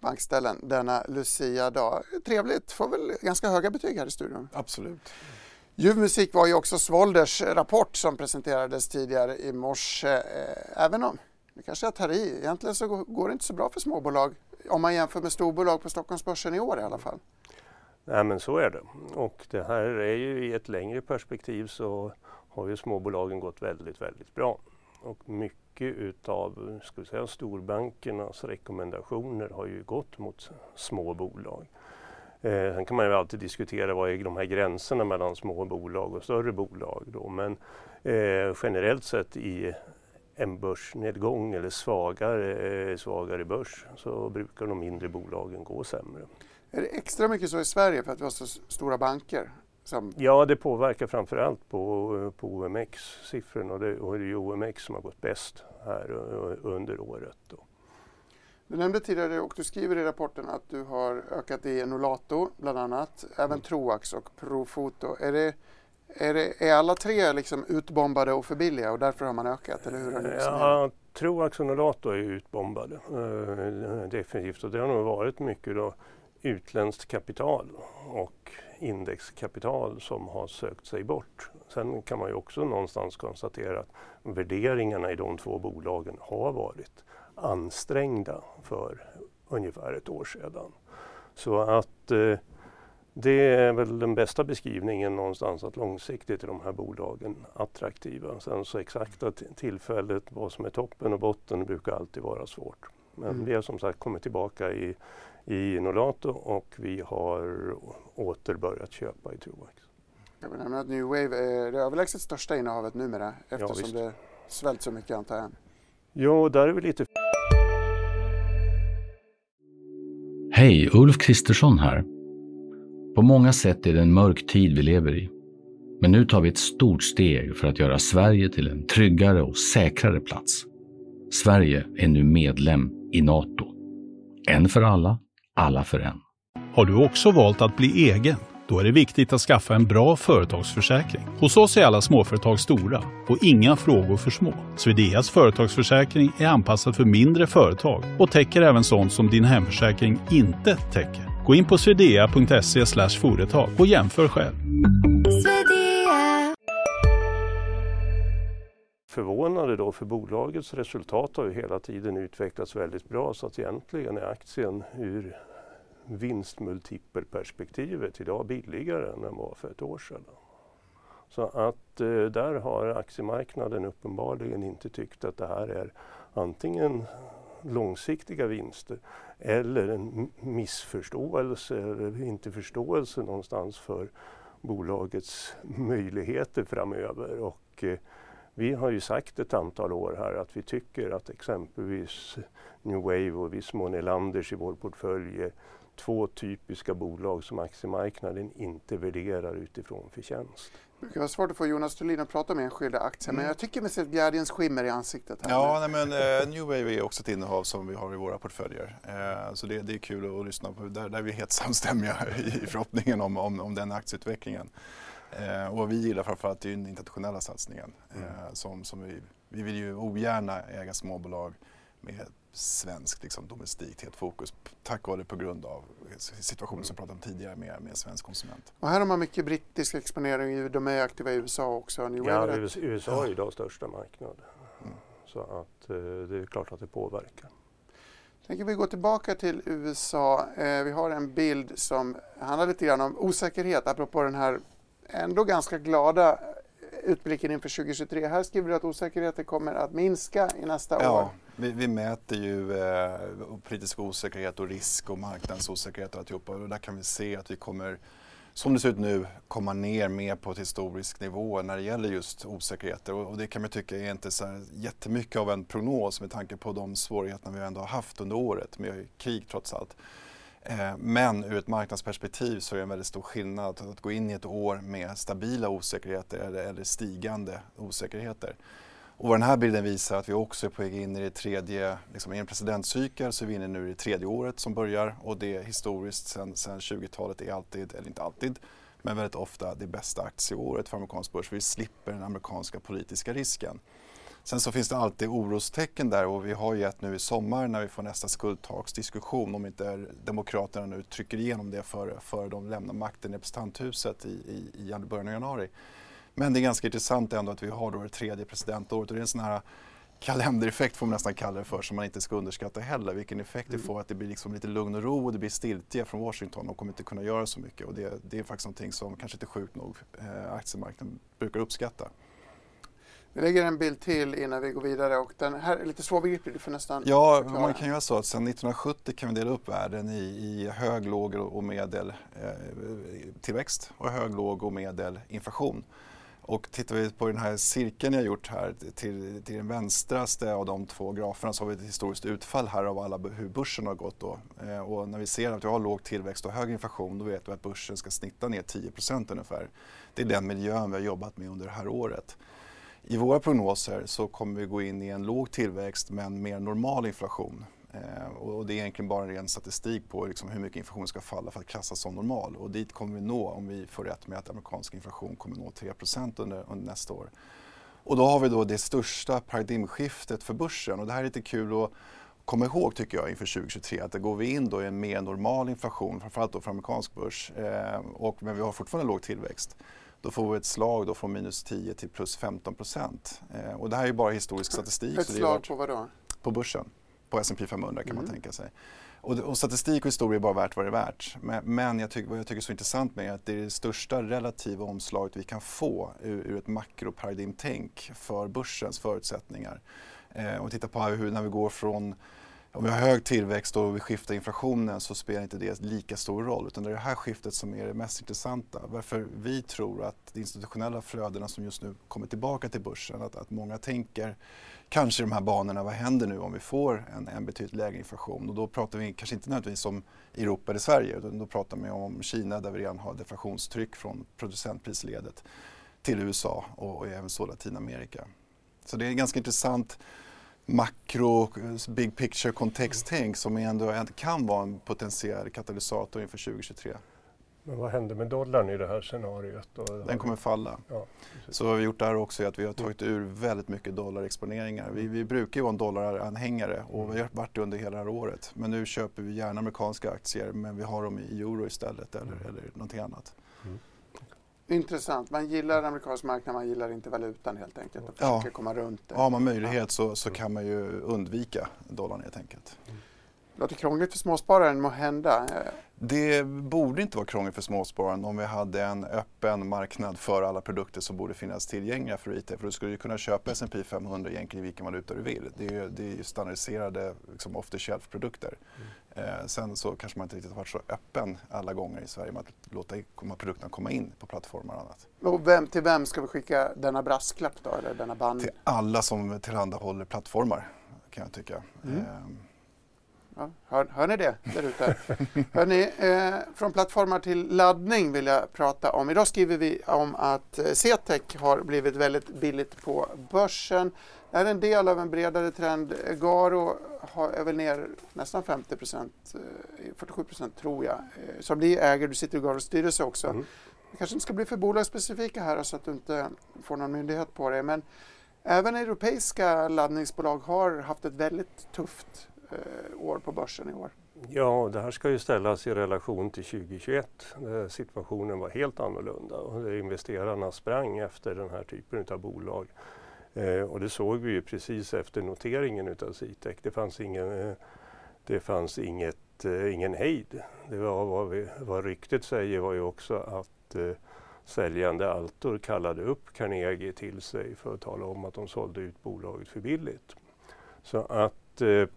bankställen denna Lucia-dag. Trevligt, får väl ganska höga betyg här i studion. Absolut. Ljuv musik var ju också Svolders rapport som presenterades tidigare i morse. Eh, även om, nu kanske jag tar i, egentligen så går det inte så bra för småbolag om man jämför med storbolag på Stockholmsbörsen i år i alla fall. Nej men så är det. Och det här är ju i ett längre perspektiv så har ju småbolagen gått väldigt, väldigt bra. Och mycket utav ska vi säga, storbankernas rekommendationer har ju gått mot små bolag. Eh, sen kan man ju alltid diskutera vad är de här gränserna mellan små bolag och större bolag. Då. Men eh, generellt sett i en börsnedgång eller svagare, eh, svagare börs så brukar de mindre bolagen gå sämre. Är det extra mycket så i Sverige för att vi har så stora banker? Som... Ja, det påverkar framförallt på, på OMX-siffrorna och det, och det är OMX som har gått bäst här under året. Då. Du nämnde tidigare och du skriver i rapporten att du har ökat i Nolato bland annat, även mm. Troax och Profoto. Är, det, är, det, är alla tre liksom utbombade och för billiga och därför har man ökat? Eller hur har du ja, Troax och Nolato är utbombade eh, definitivt och det har nog varit mycket då utländskt kapital och indexkapital som har sökt sig bort. Sen kan man ju också någonstans konstatera att värderingarna i de två bolagen har varit ansträngda för ungefär ett år sedan. Så att eh, det är väl den bästa beskrivningen någonstans att långsiktigt är de här bolagen attraktiva. Sen så exakta tillfället, vad som är toppen och botten brukar alltid vara svårt. Men mm. vi har som sagt kommit tillbaka i, i Nolato och vi har åter börjat köpa i Truex. Jag vill nämna att New Wave är det överlägset största innehavet numera eftersom ja, det svällt så mycket antar jag. Ja, där är vi lite Hej, Ulf Kristersson här. På många sätt är det en mörk tid vi lever i. Men nu tar vi ett stort steg för att göra Sverige till en tryggare och säkrare plats. Sverige är nu medlem i Nato. En för alla, alla för en. Har du också valt att bli egen? Då är det viktigt att skaffa en bra företagsförsäkring. Hos oss är alla småföretag stora och inga frågor för små. Swedeas företagsförsäkring är anpassad för mindre företag och täcker även sånt som din hemförsäkring inte täcker. Gå in på swedea.se företag och jämför själv. Förvånade då för bolagets resultat har ju hela tiden utvecklats väldigt bra så att egentligen är aktien ur vinstmultipelperspektivet idag billigare än den var för ett år sedan. Så att eh, där har aktiemarknaden uppenbarligen inte tyckt att det här är antingen långsiktiga vinster eller en missförståelse eller inte förståelse någonstans för bolagets möjligheter framöver. Och, eh, vi har ju sagt ett antal år här att vi tycker att exempelvis New Wave och viss mån Elanders i vår portfölj eh, två typiska bolag som aktiemarknaden inte värderar utifrån förtjänst. Det brukar vara svårt att få Jonas Thulin att prata om enskilda aktier mm. men jag tycker mig se ett glädjens skimmer i ansiktet. Här ja, nej, men uh, New Wave är också ett innehav som vi har i våra portföljer. Uh, så det, det, är kul att, lyssna på. Där, där är vi helt [LAUGHS] samstämmiga i förhoppningen om, om, om den aktieutvecklingen. Uh, och vad vi gillar framförallt är den internationella satsningen. Mm. som, som vi, vi vill ju ogärna äga småbolag med svenskt liksom, domestikt fokus tack vare på grund av situationen som vi pratade om tidigare med, med svensk konsument. Och här har man mycket brittisk exponering, de är aktiva i USA också. Ni ja, USA är idag största marknad. Mm. Så att eh, det är klart att det påverkar. Tänker vi gå tillbaka till USA. Eh, vi har en bild som handlar lite grann om osäkerhet apropå den här ändå ganska glada utblicken inför 2023. Här skriver du att osäkerheten kommer att minska i nästa ja, år. Vi, vi mäter ju eh, politisk osäkerhet och risk och marknadsosäkerhet och alltihopa och där kan vi se att vi kommer som det ser ut nu komma ner mer på ett historisk nivå när det gäller just osäkerheter och, och det kan man tycka är inte så här jättemycket av en prognos med tanke på de svårigheter vi ändå har haft under året med krig trots allt. Eh, men ur ett marknadsperspektiv så är det en väldigt stor skillnad att gå in i ett år med stabila osäkerheter eller, stigande osäkerheter. Och vad den här bilden visar att vi också är på väg in i det tredje, liksom i en presidentcykel så är vi inne nu i det tredje året som börjar och det historiskt sen, sen 20-talet är alltid, eller inte alltid, men väldigt ofta det bästa aktieåret för amerikansk börs. Vi slipper den amerikanska politiska risken. Sen så finns det alltid orostecken där och vi har ju ett nu i sommar när vi får nästa skuldtaksdiskussion om inte Demokraterna nu trycker igenom det före för de lämnar makten i representanthuset i, i, i början av januari. Men det är ganska intressant ändå att vi har då det tredje presidentåret och det är en sån här kalendereffekt får man nästan kalla det för som man inte ska underskatta heller. Vilken effekt mm. det får att det blir liksom lite lugn och ro och det blir stiltje från Washington. De kommer inte kunna göra så mycket och det, det är faktiskt någonting som kanske inte sjukt nog eh, aktiemarknaden brukar uppskatta. Vi lägger en bild till innan vi går vidare och den här är lite svårbegriplig, du får nästan Ja, förklara. man kan göra så att sedan 1970 kan vi dela upp världen i, i hög, låg och medel eh, tillväxt och hög, låg och medel inflation. Och tittar vi på den här cirkeln jag gjort här till, till den vänstraste av de två graferna så har vi ett historiskt utfall här av alla hur börsen har gått då. Eh, och när vi ser att vi har låg tillväxt och hög inflation då vet vi att börsen ska snitta ner 10% ungefär. Det är den miljön vi har jobbat med under det här året. I våra prognoser så kommer vi gå in i en låg tillväxt men mer normal inflation. Eh, och det är egentligen bara en ren statistik på liksom hur mycket inflation ska falla för att klassas som normal. Och dit kommer vi nå om vi får rätt med att amerikansk inflation kommer nå 3 under, under nästa år. Och då har vi då det största paradigmskiftet för börsen och det här är lite kul att komma ihåg tycker jag inför 2023 att det går vi in då i en mer normal inflation, framförallt då för amerikansk börs, eh, och, men vi har fortfarande låg tillväxt. Då får vi ett slag då från minus 10 till plus 15 procent. Eh, och det här är bara historisk statistik. Ett slag på vad då? På börsen på S&P 500 kan mm. man tänka sig. Och, och, statistik och historia är bara värt vad det är värt. Men, men jag tycker, vad jag tycker är så intressant med är att det är det största relativa omslaget vi kan få ur, ur ett makroparadigmtänk för börsens förutsättningar. Eh, och titta på hur, när vi går från om vi har hög tillväxt och vi skiftar inflationen så spelar inte det lika stor roll utan det är det här skiftet som är det mest intressanta. Varför vi tror att de institutionella flödena som just nu kommer tillbaka till börsen, att, att många tänker kanske i de här banorna, vad händer nu om vi får en, en betydligt lägre inflation? Och då pratar vi kanske inte nödvändigtvis om Europa eller Sverige utan då pratar vi om Kina där vi redan har deflationstryck från producentprisledet till USA och, och även så Latinamerika. Så det är ganska intressant makro, big picture kontexttänk som ändå kan vara en potentiell katalysator inför 2023. Men vad händer med dollarn i det här scenariot? Den kommer falla. Ja, så vad vi har gjort där också är att vi har tagit ur väldigt mycket dollarexponeringar. Vi, vi brukar ju vara en dollaranhängare och vi har varit det under hela det här året. Men nu köper vi gärna amerikanska aktier men vi har dem i euro istället eller, mm. eller någonting annat. Mm. Intressant. Man gillar amerikansk marknad, man gillar inte valutan helt enkelt och försöker ja. komma runt det. Har man möjlighet så, så kan man ju undvika dollarn helt enkelt. Låter krångligt för småspararen må hända. Det borde inte vara krångligt för småspararen om vi hade en öppen marknad för alla produkter som borde finnas tillgängliga för IT. För du skulle ju kunna köpa S&P 500 egentligen i vilken valuta du vill. Det är ju, det är ju standardiserade liksom off the shelf-produkter. Mm. Eh, sen så kanske man inte riktigt har varit så öppen alla gånger i Sverige med att låta komma, produkterna komma in på plattformar och annat. Och vem, till vem ska vi skicka denna brasklapp då, eller denna band? Till alla som tillhandahåller plattformar kan jag tycka. Mm. Eh, Ja, hör, hör ni det där ute? [LAUGHS] Hörrni, eh, från plattformar till laddning vill jag prata om. Idag skriver vi om att eh, CTEC har blivit väldigt billigt på börsen. Är en del av en bredare trend. Garo har, är väl ner nästan 50 procent, 47 eh, procent tror jag. Eh, som ni äger, du sitter i Garos styrelse också. Mm. Kanske inte ska bli för bolagsspecifika här så att du inte får någon myndighet på det. Men även europeiska laddningsbolag har haft ett väldigt tufft Eh, år på börsen i år. Ja, det här ska ju ställas i relation till 2021 där situationen var helt annorlunda och där investerarna sprang efter den här typen av bolag. Eh, och det såg vi ju precis efter noteringen utav Citec. Det fanns, ingen, eh, det fanns inget, eh, ingen hejd. Det var vad, vi, vad ryktet säger var ju också att eh, säljande Altor kallade upp Carnegie till sig för att tala om att de sålde ut bolaget för billigt. Så att eh,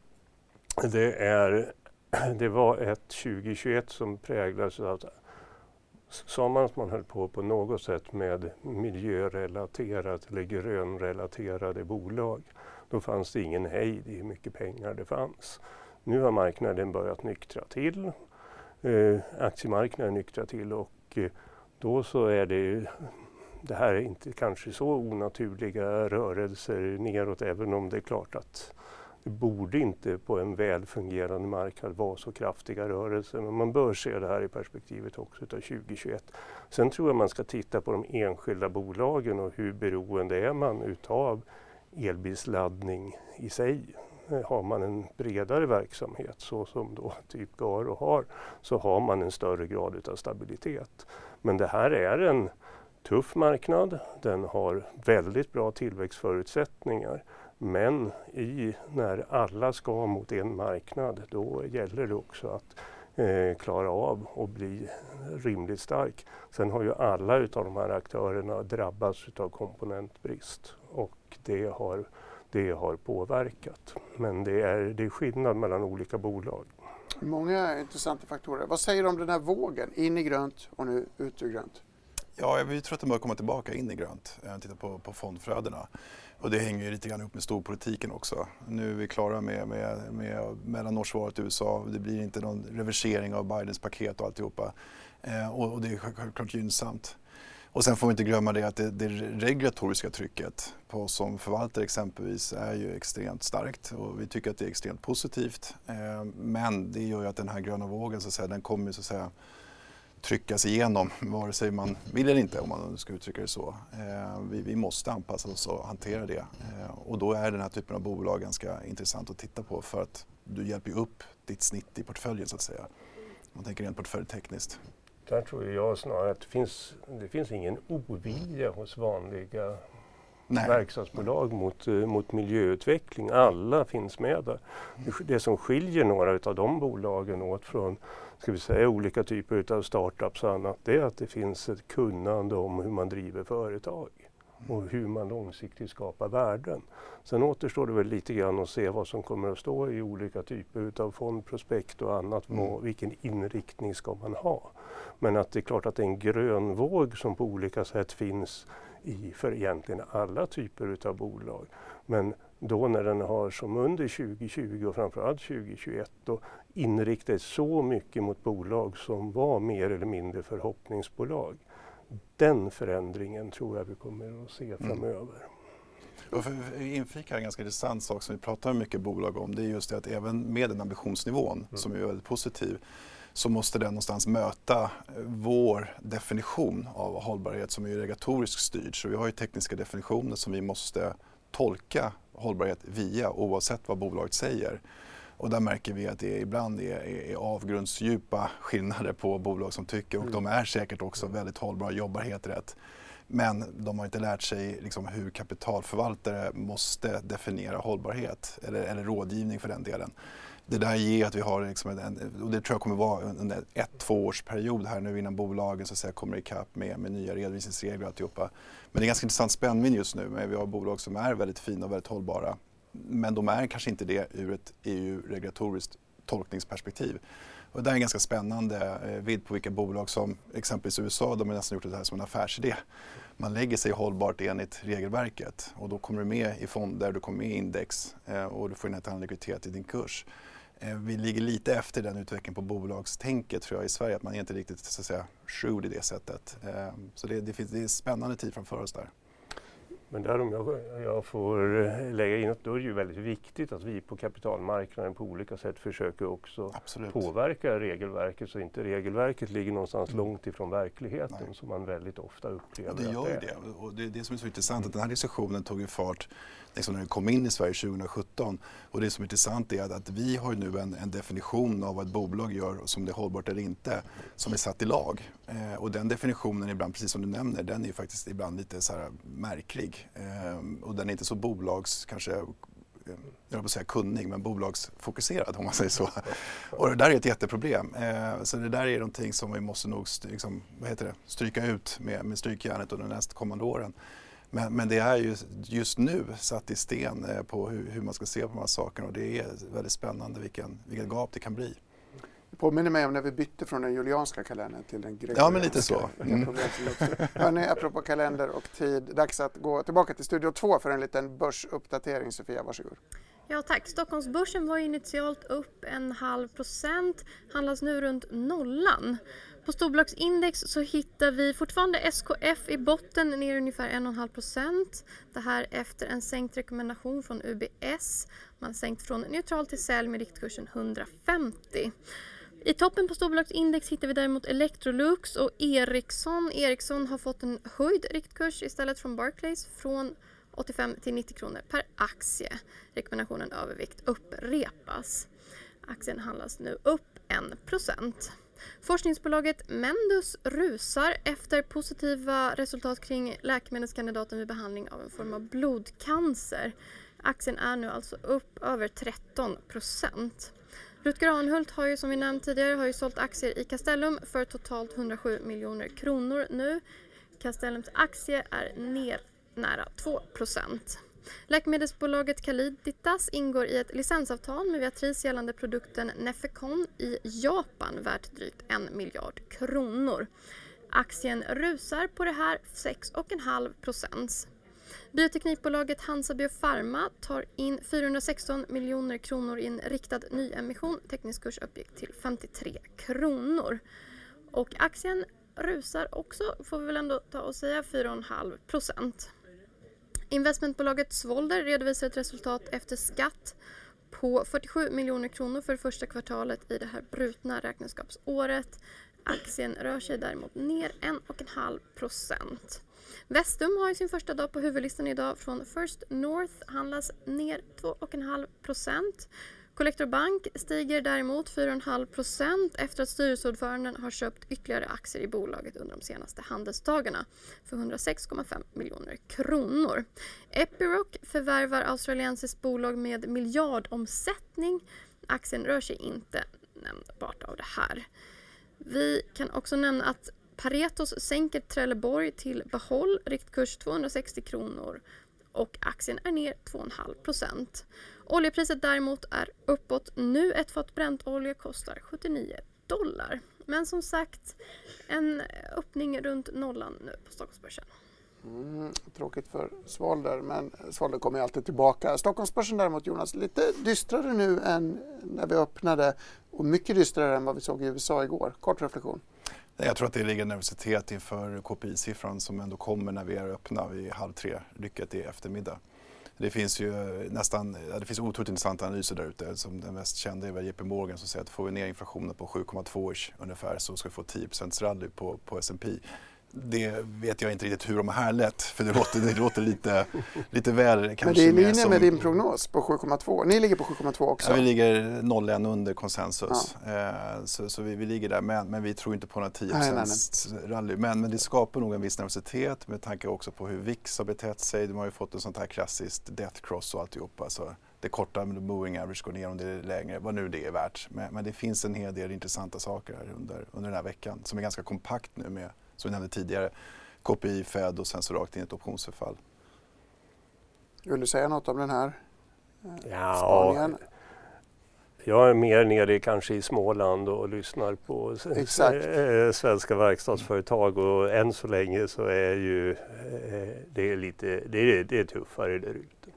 det, är, [CLEARS THROAT] det var ett 2021 som präglades av Sa man att man höll på på något sätt med miljörelaterat eller grönrelaterade bolag, då fanns det ingen hejd i hur mycket pengar det fanns. Nu har marknaden börjat nyktra till. Eh, aktiemarknaden nyktrar till och eh, då så är det det här är inte kanske så onaturliga rörelser neråt, även om det är klart att det borde inte på en väl fungerande marknad vara så kraftiga rörelser men man bör se det här i perspektivet också av 2021. Sen tror jag man ska titta på de enskilda bolagen och hur beroende är man utav elbilsladdning i sig. Har man en bredare verksamhet så som då typ Garo har så har man en större grad utav stabilitet. Men det här är en tuff marknad. Den har väldigt bra tillväxtförutsättningar. Men i, när alla ska mot en marknad då gäller det också att eh, klara av och bli rimligt stark. Sen har ju alla utav de här aktörerna drabbats utav komponentbrist och det har, det har påverkat. Men det är, det är skillnad mellan olika bolag. Många intressanta faktorer. Vad säger du om den här vågen? In i grönt och nu ut ur grönt? Ja, vi tror att det bör komma tillbaka in i grönt. Eh, titta på, på fondflödena. Och det hänger ju lite grann ihop med storpolitiken också. Nu är vi klara med, med, med mellanårsvalet i USA. Det blir inte någon reversering av Bidens paket och alltihopa. Eh, och, och det är självklart gynnsamt. Och sen får vi inte glömma det att det, det regulatoriska trycket på oss som förvaltare exempelvis är ju extremt starkt och vi tycker att det är extremt positivt. Eh, men det gör ju att den här gröna vågen så att säga, den kommer så att säga tryckas igenom vare sig man vill eller inte om man ska uttrycka det så. Eh, vi, vi, måste anpassa oss och hantera det eh, och då är den här typen av bolag ganska intressant att titta på för att du hjälper upp ditt snitt i portföljen så att säga. Man tänker rent portföljtekniskt. Där tror jag snarare att det finns, det finns ingen ovilja hos vanliga Nej. verksamhetsbolag mot, eh, mot miljöutveckling. Alla finns med där. Det som skiljer några av de bolagen åt från ska vi säga, olika typer av startups och annat, det är att det finns ett kunnande om hur man driver företag och hur man långsiktigt skapar värden. Sen återstår det väl lite grann att se vad som kommer att stå i olika typer av fondprospekt och annat. Mm. Vilken inriktning ska man ha? Men att det är klart att det är en grön våg som på olika sätt finns i för egentligen alla typer utav bolag. Men då när den har som under 2020 och framförallt 2021 då inriktat så mycket mot bolag som var mer eller mindre förhoppningsbolag. Den förändringen tror jag vi kommer att se mm. framöver. Och för inflika en ganska intressant sak som vi pratar mycket bolag om. Det är just det att även med den ambitionsnivån mm. som är väldigt positiv så måste den någonstans möta vår definition av hållbarhet som är regulatoriskt styrd. Så vi har ju tekniska definitioner som vi måste tolka hållbarhet via oavsett vad bolaget säger. Och där märker vi att det ibland är, är, är avgrundsdjupa skillnader på bolag som tycker och mm. de är säkert också väldigt hållbara, jobbar helt rätt. Men de har inte lärt sig liksom hur kapitalförvaltare måste definiera hållbarhet eller, eller rådgivning för den delen det där ger att vi har, liksom en, och det tror jag kommer vara under ett, två års period här nu innan bolagen så att säga, kommer ikapp med, med nya redovisningsregler och alltihopa. Men det är ganska intressant spännvidd just nu. Men vi har bolag som är väldigt fina och väldigt hållbara. Men de är kanske inte det ur ett EU-regulatoriskt tolkningsperspektiv. Och det är en ganska spännande eh, vidd på vilka bolag som exempelvis USA, de har nästan gjort det här som en affärsidé. Man lägger sig hållbart enligt regelverket och då kommer du med i fonder, du kommer med i index eh, och du får en annan likviditet i din kurs. Eh, vi ligger lite efter den utvecklingen på bolagstänket tror jag i Sverige, att man är inte riktigt så att säga shrewd i det sättet. Eh, så det, det, finns, det är en spännande tid framför oss där. Men där om jag, jag får eh, lägga in att då är det ju väldigt viktigt att vi på kapitalmarknaden på olika sätt försöker också Absolut. påverka regelverket så inte regelverket ligger någonstans mm. långt ifrån verkligheten Nej. som man väldigt ofta upplever. Ja, det gör ju det. Och det är det som är så intressant att den här diskussionen tog ju fart liksom när den kom in i Sverige 2017. Och det som är intressant är att, att vi har nu en, en, definition av vad ett bolag gör, som det är hållbart eller inte, som är satt i lag. Eh, och den definitionen ibland, precis som du nämner, den är faktiskt ibland lite så märklig. Eh, och den är inte så bolags, kanske eh, höll jag vill säga kunnig, men bolagsfokuserad om man säger så. Och det där är ett jätteproblem. Eh, så det där är någonting som vi måste nog liksom, vad heter det, stryka ut med, med strykjärnet under de nästkommande åren. Men, men det är ju just nu satt i sten eh, på hur, hur, man ska se på de här sakerna och det är väldigt spännande vilken, vilket gap det kan bli. Det påminner mig om när vi bytte från den julianska kalendern till den gregorianska. Ja, men lite så. Mm. Hörrni, apropå kalender och tid, dags att gå tillbaka till Studio 2 för en liten börsuppdatering. Sofia, varsågod. Ja tack. Stockholmsbörsen var initialt upp en halv procent, handlas nu runt nollan. På storbolagsindex så hittar vi fortfarande SKF i botten ner ungefär 1,5 procent. Det här efter en sänkt rekommendation från UBS. Man sänkt från neutral till sälj med riktkursen 150. I toppen på storbolagsindex hittar vi däremot Electrolux och Ericsson. Ericsson har fått en höjd riktkurs istället från Barclays från 85 till 90 kronor per aktie. Rekommendationen övervikt upprepas. Aktien handlas nu upp 1 Forskningsbolaget Mendus rusar efter positiva resultat kring läkemedelskandidaten vid behandling av en form av blodcancer. Aktien är nu alltså upp över 13 procent. Rutger Arnhult har ju som vi nämnt tidigare har ju sålt aktier i Castellum för totalt 107 miljoner kronor nu. Castellums aktie är ner nära 2 procent. Läkemedelsbolaget Caliditas ingår i ett licensavtal med Viatris gällande produkten Nefecon i Japan värt drygt en miljard kronor. Aktien rusar på det här 6,5 procent. Bioteknikbolaget Hansa Biopharma tar in 416 miljoner kronor i en riktad nyemission. Teknisk kurs uppgick till 53 kronor. Och aktien rusar också, får vi väl ändå ta och säga, 4,5 procent. Investmentbolaget Svolder redovisar ett resultat efter skatt på 47 miljoner kronor för första kvartalet i det här brutna räkenskapsåret. Aktien rör sig däremot ner 1,5 procent. Vestum har ju sin första dag på huvudlistan idag från First North handlas ner 2,5 procent. Collector Bank stiger däremot 4,5 procent efter att styrelseordföranden har köpt ytterligare aktier i bolaget under de senaste handelsdagarna för 106,5 miljoner kronor. Epiroc förvärvar australiensiskt bolag med miljardomsättning. Aktien rör sig inte nämnbart av det här. Vi kan också nämna att Paretos sänker Trelleborg till behåll, riktkurs 260 kronor och aktien är ner 2,5 procent. Oljepriset däremot är uppåt. Nu ett fat bräntolja kostar 79 dollar. Men som sagt, en öppning runt nollan nu på Stockholmsbörsen. Mm, tråkigt för Svalder, men Svalder kommer ju alltid tillbaka. Stockholmsbörsen däremot, Jonas, lite dystrare nu än när vi öppnade och mycket dystrare än vad vi såg i USA igår. Kort reflektion. Jag tror att det ligger nervositet inför KPI-siffran som ändå kommer när vi är öppna vid halv tre, lyckat i eftermiddag. Det finns ju nästan, det finns otroligt intressanta analyser där ute. Som den mest kända är väl JP Morgan som säger att får vi ner inflationen på 7,2 ungefär så ska vi få 10 rally på, på S&P det vet jag inte riktigt hur de har härlett för det låter, det låter lite, lite väl kanske. Men det är i linje som... med din prognos på 7,2. Ni ligger på 7,2 också? Ja, vi ligger 0,1 under konsensus. Ja. Eh, så, så vi, vi, ligger där men, men vi tror inte på några 10 nej, nej, nej. rally. Men, men det skapar nog en viss nervositet med tanke också på hur VIX har betett sig. De har ju fått ett sånt här klassiskt death cross och alltihopa. Så det korta med moving average går ner om det är längre, vad nu det är värt. Men, men det finns en hel del intressanta saker här under, under den här veckan som är ganska kompakt nu med som vi nämnde tidigare, KPI, Fed och sen så rakt in ett optionsförfall. Vill du säga något om den här eh, ja, spaningen? Jag är mer nere kanske i Småland och lyssnar på Exakt. svenska verkstadsföretag och än så länge så är ju eh, det är lite det är, det är tuffare där ute.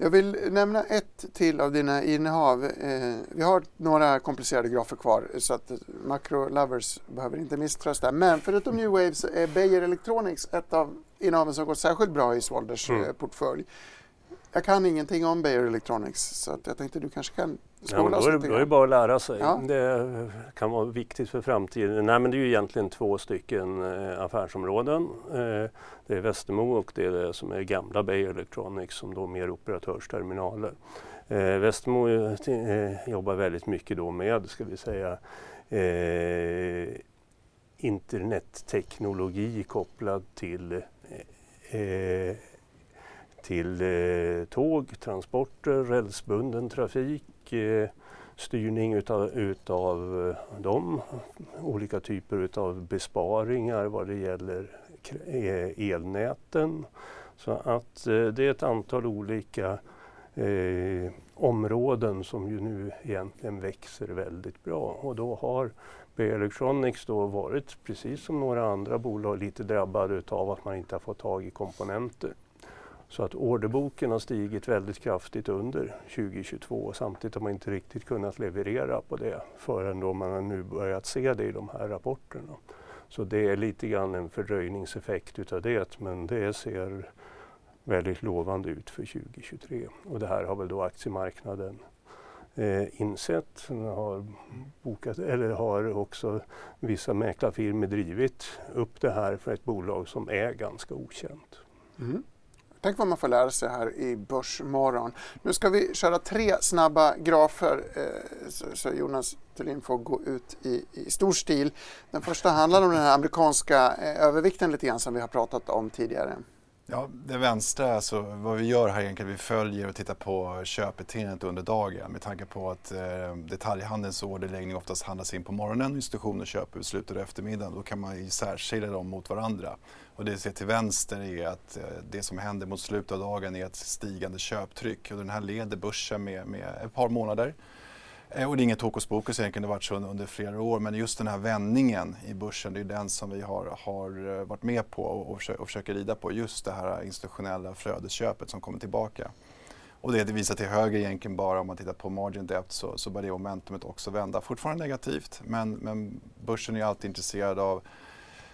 Jag vill nämna ett till av dina innehav. Eh, vi har några komplicerade grafer kvar så att macro lovers behöver inte misströsta. Men förutom New Wave så är Beijer Electronics ett av innehaven som går särskilt bra i Swalders mm. Eh, portfölj. Jag kan ingenting om Beijer Electronics så att jag tänkte du kanske kan skola ja, oss lite Då är det bara att lära sig. Ja. Det kan vara viktigt för framtiden. Nej, men det är ju egentligen två stycken eh, affärsområden. Eh, det är Västermo och det är det som är gamla Beijer Electronics som då mer operatörsterminaler. Eh, Västermo eh, jobbar väldigt mycket då med, ska vi säga, eh, internetteknologi kopplad till eh, till eh, tåg, transporter, rälsbunden trafik, eh, styrning utav, utav eh, dem, olika typer utav besparingar vad det gäller eh, elnäten. Så att eh, det är ett antal olika eh, områden som ju nu egentligen växer väldigt bra och då har B Electronics då varit, precis som några andra bolag, lite drabbade utav att man inte har fått tag i komponenter. Så att orderboken har stigit väldigt kraftigt under 2022 samtidigt har man inte riktigt kunnat leverera på det förrän då man har nu börjat se det i de här rapporterna. Så det är lite grann en fördröjningseffekt utav det men det ser väldigt lovande ut för 2023 och det här har väl då aktiemarknaden eh, insett. Har, bokat, eller har också vissa mäklarfirmor drivit upp det här för ett bolag som är ganska okänt. Mm. Tänk vad man får lära sig här i Börsmorgon. Nu ska vi köra tre snabba grafer eh, så, Jonas Thulin får gå ut i, i, stor stil. Den första handlar om den här amerikanska eh, övervikten lite grann som vi har pratat om tidigare. Ja, det vänstra, alltså vad vi gör här egentligen, vi följer och tittar på köpbeteendet under dagen med tanke på att eh, detaljhandelns orderläggning oftast handlas in på morgonen och institutioner köper ut slutet av eftermiddagen. Då kan man särskilja dem mot varandra. Och det vi ser till vänster är att eh, det som händer mot slutet av dagen är ett stigande köptryck och den här leder börsen med, med ett par månader. Eh, och det är inget hokus pokus egentligen, det har varit så under flera år. Men just den här vändningen i börsen, det är den som vi har, har eh, varit med på och, och, försöker, och försöker rida på. Just det här institutionella flödesköpet som kommer tillbaka. Och det visar till höger egentligen bara om man tittar på margin depth så, så börjar det momentumet också vända. Fortfarande negativt men, men börsen är alltid intresserad av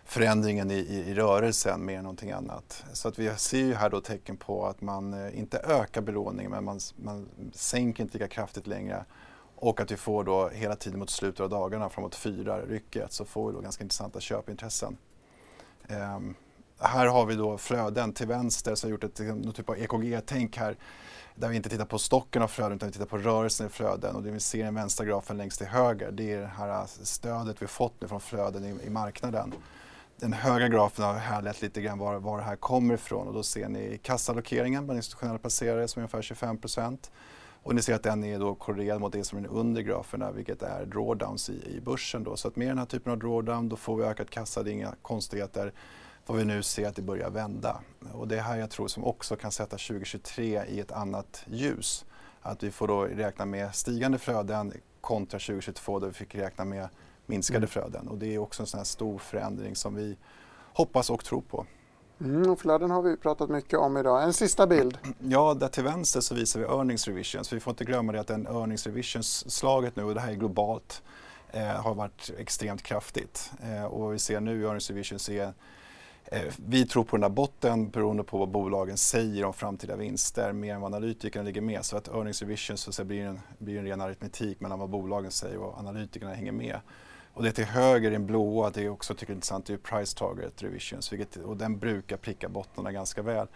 förändringen i, i, i, rörelsen mer än någonting annat. Så att vi ser ju här då tecken på att man eh, inte ökar belåningen men man, man sänker inte lika kraftigt längre. Och att vi får då hela tiden mot slutet av dagarna framåt fyra rycket så får vi då ganska intressanta köpintressen. Um, här har vi då flöden till vänster som har gjort ett, liksom, någon typ av EKG-tänk här där vi inte tittar på stocken av flöden utan vi tittar på rörelsen i flöden och det vi ser i den vänstra grafen längst till höger det är det här stödet vi fått nu från flöden i, i marknaden. Den högra grafen har härlett lite grann var, var det här kommer ifrån och då ser ni kassallokeringen bland institutionella placerare som är ungefär 25 och ni ser att den är då korrelerad mot det som är den under graferna vilket är drawdowns i, i börsen. Då. Så att med den här typen av drawdown då får vi ökat kassa, det är inga konstigheter får vi nu se att det börjar vända. Och det är här jag tror som också kan sätta 2023 i ett annat ljus. Att vi får då räkna med stigande flöden kontra 2022 där vi fick räkna med minskade mm. flöden. Och det är också en sån här stor förändring som vi hoppas och tror på. Mm, och flöden har vi pratat mycket om idag. En sista bild. Ja, där till vänster så visar vi earnings revisions. Vi får inte glömma det att den earnings revisions-slaget nu, och det här är globalt, eh, har varit extremt kraftigt. Eh, och vi ser nu i earnings revisions är eh, vi tror på den där botten beroende på vad bolagen säger om framtida vinster mer än vad analytikerna ligger med. Så att earnings revision så att blir, en, blir en ren aritmetik mellan vad bolagen säger och vad analytikerna hänger med. Och det till höger i den blåa, det är också tycker jag är intressant, det är price target revisions vilket, och den brukar pricka bottnarna ganska väl.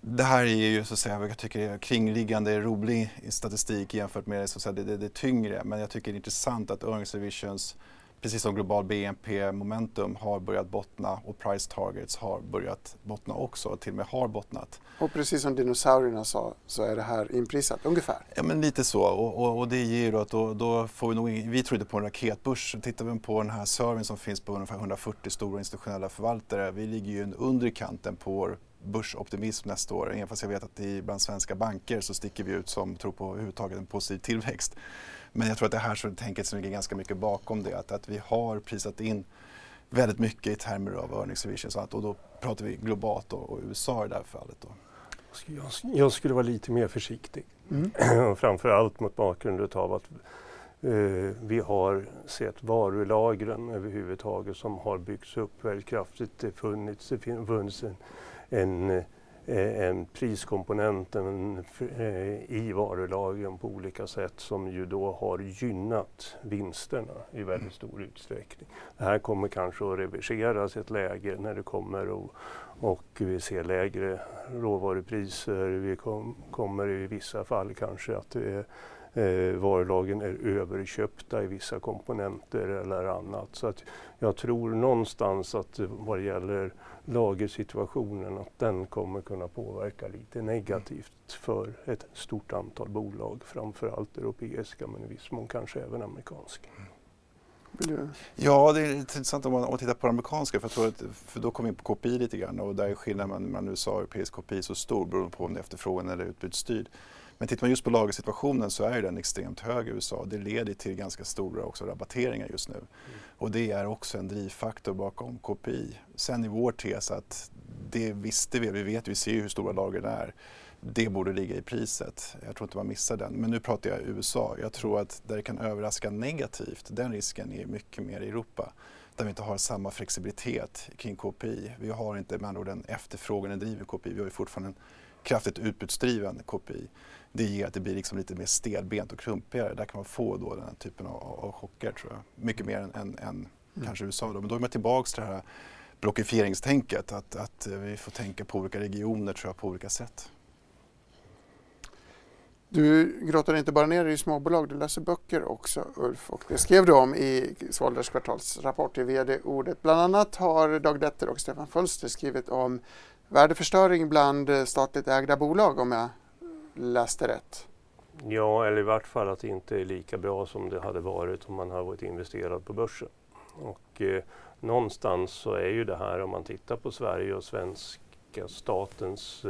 Det här är ju så att säga, vad jag tycker är kringliggande rolig statistik jämfört med så att säga, det, det, det tyngre. Men jag tycker det är intressant att earnings revisions precis som global BNP-momentum har börjat bottna och price targets har börjat bottna också, och till och med har bottnat. Och precis som dinosaurierna sa så är det här inprisat ungefär? Ja men lite så och, och, och det ger då att då, då, får vi nog, vi trodde på en raketbörs. Tittar vi på den här servern som finns på ungefär 140 stora institutionella förvaltare, vi ligger ju under kanten på vår börsoptimism nästa år. Även fast jag vet att i bland svenska banker så sticker vi ut som tror på överhuvudtaget en positiv tillväxt. Men jag tror att det här så tänket som ligger ganska mycket bakom det. Att, att vi har prisat in väldigt mycket i termer av earnings revision. Så att, och då pratar vi globalt och, och USA i det här fallet. Då. Jag, jag skulle vara lite mer försiktig. Mm. [CLEARS THROAT] Framförallt mot bakgrund av att eh, vi har sett varulagren överhuvudtaget som har byggts upp väldigt kraftigt. Det, funnits, det funnits en, en Eh, en priskomponent en, eh, i varulagren på olika sätt som ju då har gynnat vinsterna i väldigt stor utsträckning. Det här kommer kanske att reverseras i ett läge när det kommer och, och vi ser lägre råvarupriser. Vi kom, kommer i vissa fall kanske att det eh, varulagen är överköpta i vissa komponenter eller annat. Så att jag tror någonstans att vad det gäller lagersituationen att den kommer kunna påverka lite negativt för ett stort antal bolag, framförallt europeiska men i viss mån kanske även amerikanska. Ja, det är intressant om man, tittar på det amerikanska för, jag tror att, för då kommer vi in på KPI lite grann och där är skillnaden mellan USA och europeisk KPI så stor beroende på om det är efterfrågan eller utbudsstyrd. Men tittar man just på lagersituationen så är den extremt hög i USA. Det leder till ganska stora också rabatteringar just nu. Mm. Och det är också en drivfaktor bakom KPI. Sen i vår tes att det visste vi, vi vet, vi ser hur stora lagren är. Det borde ligga i priset. Jag tror inte man missar den. Men nu pratar jag USA. Jag tror att där det kan överraska negativt, den risken är mycket mer i Europa där vi inte har samma flexibilitet kring KPI. Vi har inte med andra ord en efterfrågan, en driven KPI. Vi har ju fortfarande en kraftigt utbudsdriven KPI det ger att det blir liksom lite mer stelbent och klumpigare. Där kan man få då den här typen av, av chocker tror jag. Mycket mer än, än, än mm. kanske USA. Då. Men då är man tillbaka till det här blockifieringstänket. Att, att vi får tänka på olika regioner tror jag på olika sätt. Du grottar inte bara ner dig i småbolag, du läser böcker också Ulf och det skrev du om i Svalövs kvartalsrapport i VD-ordet. Bland annat har Dag Detter och Stefan Fölster skrivit om värdeförstöring bland statligt ägda bolag om jag läste rätt. Ja, eller i vart fall att det inte är lika bra som det hade varit om man hade varit investerad på börsen. Och eh, någonstans så är ju det här om man tittar på Sverige och svenska statens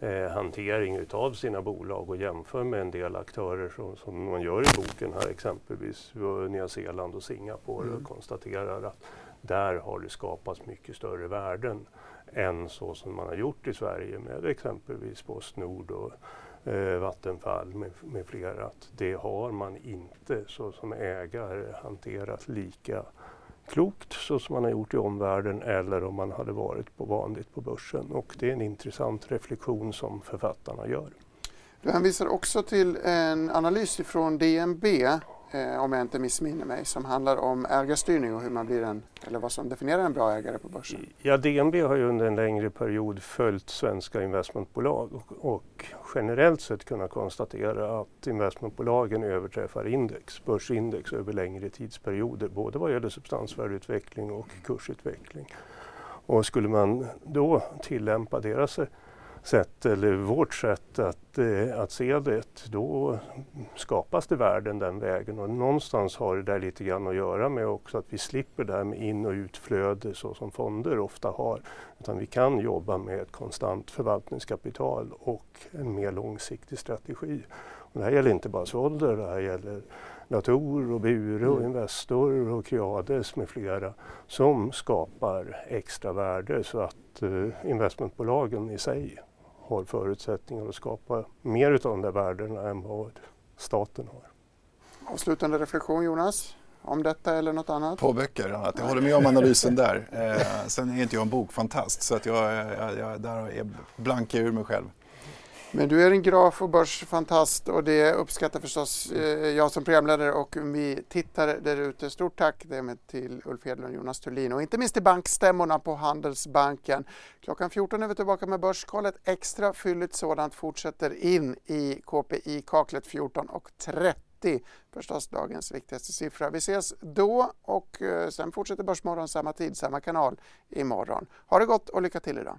eh, hantering utav sina bolag och jämför med en del aktörer som, som man gör i boken här exempelvis Nya Zeeland och Singapore mm. och konstaterar att där har det skapats mycket större värden än så som man har gjort i Sverige med exempelvis Postnord och eh, Vattenfall med, med flera. Att det har man inte så som ägare hanterat lika klokt så som man har gjort i omvärlden eller om man hade varit på vanligt på börsen. Och det är en intressant reflektion som författarna gör. Du hänvisar också till en analys från DNB eh, om jag inte missminner mig, som handlar om ägarstyrning och hur man blir en, eller vad som definierar en bra ägare på börsen. Ja, DNB har ju under en längre period följt svenska investmentbolag och, och generellt sett kunnat konstatera att investmentbolagen överträffar index, börsindex över längre tidsperioder, både vad gäller substansvärdeutveckling och kursutveckling. Och skulle man då tillämpa deras sätt, eller vårt sätt att, eh, att se det, då skapas det värden den vägen. Och någonstans har det där lite grann att göra med också att vi slipper det här med in och utflöde så som fonder ofta har. Utan vi kan jobba med ett konstant förvaltningskapital och en mer långsiktig strategi. Och det här gäller inte bara Svolder, det här gäller Latour och Bure och mm. Investor och Creades med flera som skapar extra värde så att eh, investmentbolagen i sig har förutsättningar att skapa mer av de där värdena än vad staten har. Avslutande reflektion Jonas? Om detta eller något annat? På böcker annat. Jag håller med om analysen där. Eh, sen är inte jag en bokfantast så att jag, jag, jag där är blank ur mig själv. Men du är en graf och börsfantast och det uppskattar förstås eh, jag som programledare och vi tittare där ute. Stort tack till Ulf Hedlund, Jonas Thulin och inte minst till bankstämmorna på Handelsbanken. Klockan 14 är vi tillbaka med Börskollet. Extra fylligt sådant fortsätter in i KPI-kaklet 14.30 förstås dagens viktigaste siffra. Vi ses då och eh, sen fortsätter Börsmorgon samma tid, samma kanal imorgon. Ha det gott och lycka till idag.